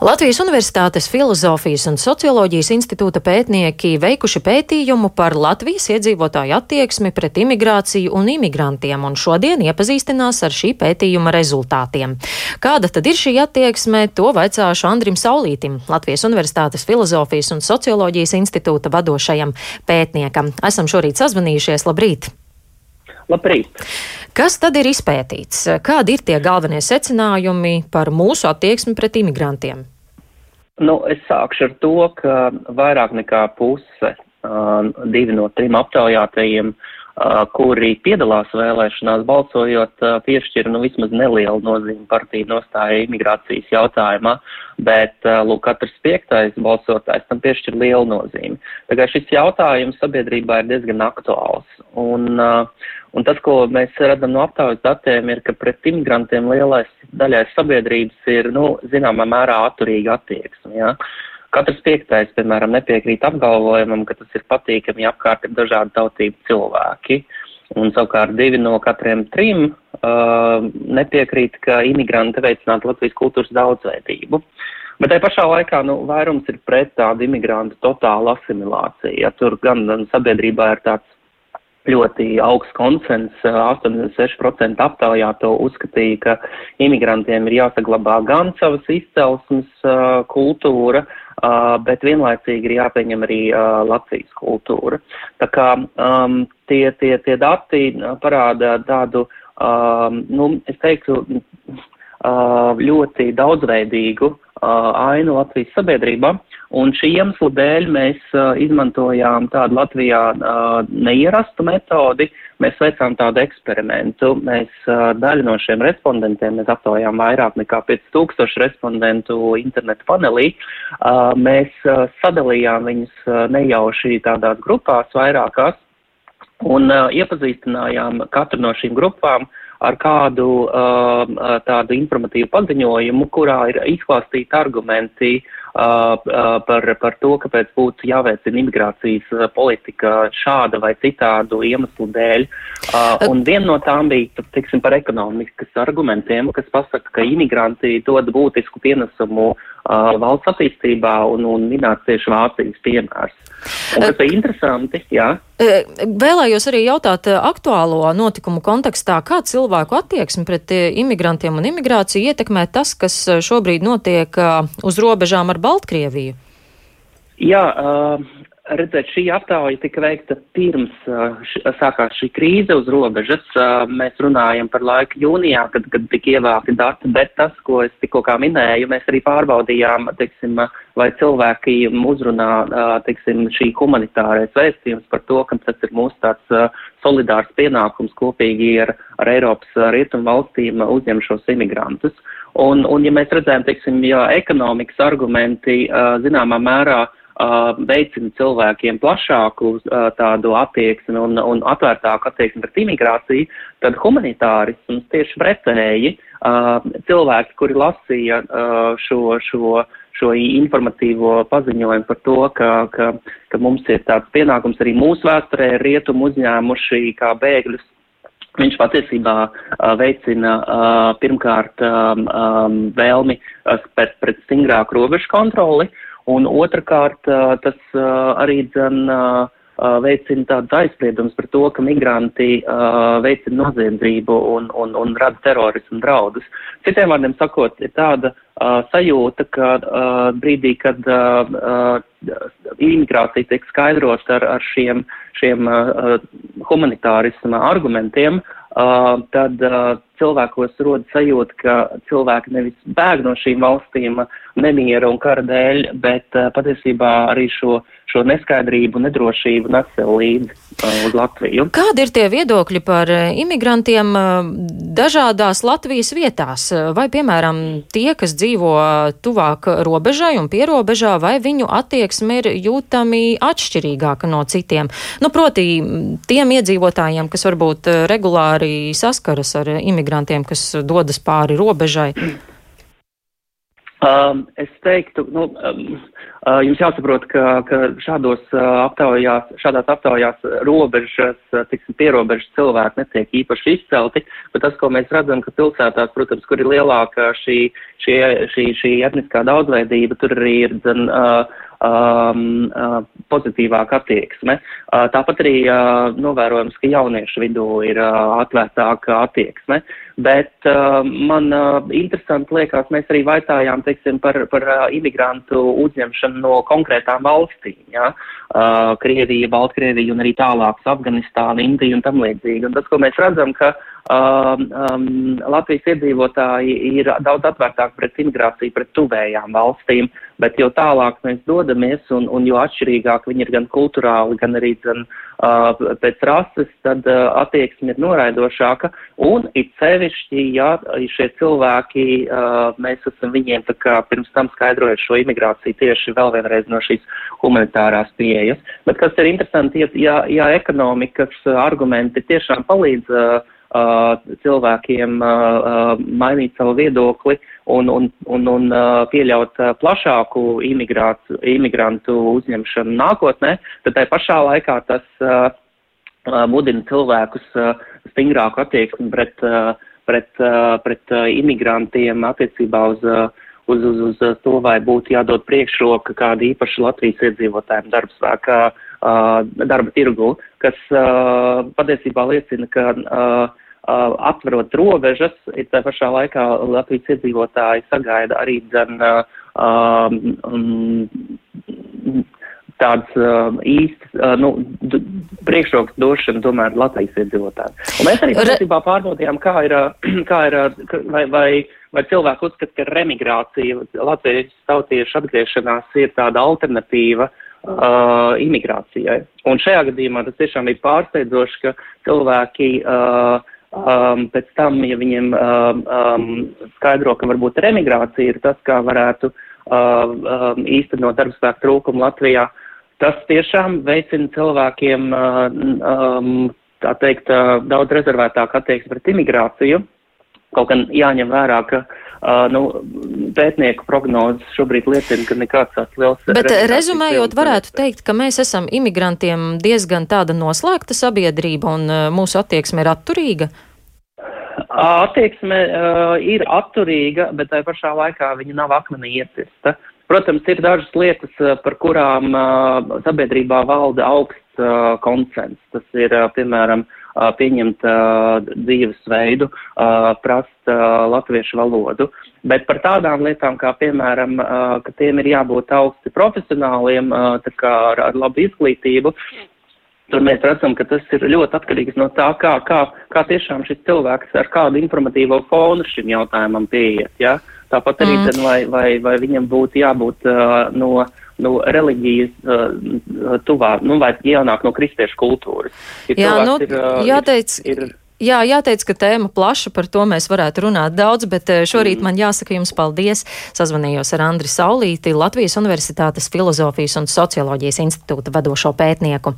Latvijas Universitātes Filozofijas un Socioloģijas institūta pētnieki veikuši pētījumu par Latvijas iedzīvotāju attieksmi pret imigrāciju un imigrantiem, un šodien iepazīstinās ar šī pētījuma rezultātiem. Kāda tad ir šī attieksme, to vaicāšu Andrim Saulītim, Latvijas Universitātes Filozofijas un Socioloģijas institūta vadošajam pētniekam. Esam šorīt sazvanījušies. Labrīt! Labrīt! Kas tad ir izpētīts? Kādi ir tie galvenie secinājumi par mūsu attieksmi pret imigrantiem? Nu, es sākšu ar to, ka vairāk nekā puse, divi no trim aptaujātajiem, uh, kuri piedalās vēlēšanās balsojot, uh, piešķira nu, vismaz nelielu nozīmi partiju nostāja imigrācijas jautājumā, bet, lūk, katrs piektais balsotājs tam piešķir lielu nozīmi. Kā šis jautājums sabiedrībā ir diezgan aktuāls. Un, uh, Un tas, ko mēs redzam no aptaujas datiem, ir, ka pret imigrantiem lielais daļai sabiedrības ir, nu, zināmā mērā atturīga attieksme. Ja? Katrs piektais, piemēram, nepiekrīt apgalvojumam, ka tas ir patīkami, ja apkārt ir dažādi tautību cilvēki. Un savukārt divi no katriem trim uh, nepiekrīt, ka imigranti veicinātu Latvijas kultūras daudzveidību. Bet tajā pašā laikā nu, vairums ir pret tādu imigrantu totālu asimilāciju. Ja tur gan sabiedrībā ir tāds ļoti augsts konsens, 86% aptaujā to uzskatīja, ka imigrantiem ir jāsaglabā gan savas izcelsmes kultūra, bet vienlaicīgi ir jāpieņem arī Latvijas kultūra. Tā kā um, tie, tie, tie dati parāda tādu, um, nu, es teiktu, uh, ļoti daudzveidīgu uh, ainu Latvijas sabiedrībā. Un šī iemesla dēļ mēs izmantojām tādu Latvijā neierastu metodi. Mēs veicām tādu eksperimentu. Mēs daļu no šiem respondentiem, mēs aptaujām vairāk nekā 5000 respondentu internetu panelī. Mēs sadalījām viņus nejauši tādās grupās vairākās un iepazīstinājām katru no šīm grupām ar kādu uh, tādu informatīvu paziņojumu, kurā ir izklāstīti argumenti uh, par, par to, kāpēc būtu jāveicina imigrācijas politika šāda vai citādu iemeslu dēļ. Un viena no tām bija, tiksim, par ekonomiskas argumentiem, kas pasaka, ka imigranti dod būtisku pienesumu valsts attīstībā un, un minēts tieši Vācijas piemērs. Un kas ir interesanti, jā. Vēlējos arī jautāt aktuālo notikumu kontekstā, kā cilvēku attieksmi pret imigrantiem un imigrāciju ietekmē tas, kas šobrīd notiek uz robežām ar Baltkrieviju? Jā, uh, redzēt, šī aptauja tika veikta pirms š, sākās šī krīze uz robežas. Mēs runājam par laiku jūnijā, kad, kad tika ievākti dati, bet tas, ko es tikko kā minēju, mēs arī pārbaudījām, teiksim, vai cilvēki uzrunā, teiksim, šī humanitārais vēstījums par to, ka tas ir mūsu tāds solidārs pienākums kopīgi ar, ar Eiropas rietumu valstīm uzņem šos imigrantus. Un, un ja mēs redzējam, teiksim, ja ekonomikas argumenti zināmā mērā veicina cilvēkiem plašāku tādu attieksmi un, un atvērtāku attieksmi pret imigrāciju, tad humanitārisms tieši pretēji cilvēki, kuri lasīja šo, šo, šo informatīvo paziņojumu par to, ka, ka, ka mums ir tāds pienākums arī mūsu vēsturē rietumu uzņēmuši kā bēgļus Viņš patiesībā uh, veicina uh, pirmkārt vēlmi uh, pret, pret stingrāku robežu kontroli, Un otrkārt, tas arī dzen veicina tādas aizspriedumus par to, ka migranti veicina noziedzību un, un, un rada terorismu draudus. Citiem vārdiem sakot, ir tāda sajūta, ka brīdī, kad imigrācija tiek skaidrot ar, ar šiem, šiem humanitārisma argumentiem, tad cilvēkos rodas sajūta, ka cilvēki nevis bēg no šīm valstīm nemiera un kara dēļ, bet patiesībā arī šo, šo neskaidrību, nedrošību nes sev līdzi uz Latviju. Kādi ir tie viedokļi par imigrantiem dažādās Latvijas vietās? Vai, piemēram, tie, kas dzīvo tuvāk robežai un pierobežā, vai viņu attieksme ir jūtami atšķirīgāka no citiem? Nu, proti, tiem iedzīvotājiem, kas varbūt regulāri saskaras ar imigrantiem, kas dodas pāri robežai? Um, es teiktu, nu, um, uh, jums jāsaprot, ka, ka šādos uh, aptaujās, šādās aptaujās robežas, uh, tiksim, pierobežas cilvēki netiek īpaši izcelti, bet tas, ko mēs redzam, ka pilsētās, protams, kur ir lielāka šī, šī, šī, šī etniskā daudzveidība, tur arī ir, zin, uh, um, uh, pozitīvāka attieksme. Uh, tāpat arī uh, novērojams, ka jauniešu vidū ir uh, atvērtāka attieksme. Bet uh, man uh, interesanti liekas, mēs arī vaicājām, teiksim, par, par uh, imigrantu uzņemšanu no konkrētām valstīm. Ja? Uh, Krievija, Baltkrievija un arī tālāks Afganistāna, Indija un tam līdzīgi. Un tas, ko mēs redzam, ka um, um, Latvijas iedzīvotāji ir daudz atvērtāki pret imigrāciju, pret tuvējām valstīm, bet jo tālāk mēs dodamies un, un jo atšķirīgāk viņi ir gan kulturāli, gan arī gan, uh, pēc rases, tad uh, attieksme ir noraidošāka. Un it sevišķi, ja šie cilvēki, uh, mēs esam viņiem tā kā pirms tam skaidrojot šo imigrāciju tieši vēl vienreiz no šīs humanitārās pieejas. Bet kas ir interesanti, ja, ja, ja ekonomikas argumenti tiešām palīdz uh, cilvēkiem mainīt savu viedokli un, un, un, un pieļaut plašāku imigrantu uzņemšanu nākotnē, tad tai pašā laikā tas mudina cilvēkus stingrāku attieksmi pret, pret, pret imigrantiem attiecībā uz, uz, uz, uz to, vai būtu jādod priekšroka kāda īpaša Latvijas iedzīvotājiem darbspēkā darba tirgu, kas patiesībā liecina, ka atverot robežas, ir tā pašā laikā Latvijas iedzīvotāji sagaida arī dzen um, tāds uh, īsts, nu, priekšroks došana tomēr Latvijas iedzīvotājiem. Un mēs arī patiesībā pārbaudījām, kā ir, kā ir, vai, vai, vai cilvēki uzskata, ka remigrācija, Latvijas tautiešu atgriešanās ir tāda alternatīva uh, imigrācijai. Un šajā gadījumā tas tiešām ir pārsteidzoši, ka cilvēki uh, Um, pēc tam, ja viņiem um, um, skaidro, ka varbūt remigrācija ir tas, kā varētu uh, um, īstenot darbspēku trūkumu Latvijā, tas tiešām veicina cilvēkiem, uh, um, tā teikt, uh, daudz rezervētāku attieksmi pret imigrāciju. Kaut gan jāņem vērā, ka uh, nu, pētnieku prognozes šobrīd liecina, ka nekāds tāds liels. Bet rezumējot, varētu teikt, ka mēs esam imigrantiem diezgan tāda noslēgta sabiedrība un uh, mūsu attieksme ir atturīga. Attieksme uh, ir atturīga, bet tai pašā laikā viņa nav akmenī iecirsta. Protams, ir dažas lietas, par kurām uh, sabiedrībā valda augsts uh, konsens. Tas ir, uh, piemēram, uh, pieņemt dzīvesveidu, prast latviešu valodu. Bet par tādām lietām, kā piemēram, ka tiem ir jābūt augsti profesionāliem, tā kā ar, labu izglītību, Tur mēs redzam, ka tas ir ļoti atkarīgs no tā, kā, kā, kā tiešām šis cilvēks ar kādu informatīvo fonu šim jautājumam pieiet. Ja? Tāpat arī, mm. tad, vai, vai, vai viņam būtu jābūt uh, no nu, reliģijas uh, tuvā, nu, vai jānāk no kristiešu kultūras. Ja Jā, nu, ir, uh, jāteic. Ir, ir, Jā, jāteic, ka tēma plaša, par to mēs varētu runāt daudz, bet šorīt mm. man jāsaka jums paldies. Sazvanījos ar Andri Saulīti, Latvijas Universitātes filozofijas un socioloģijas institūta vadošo pētnieku.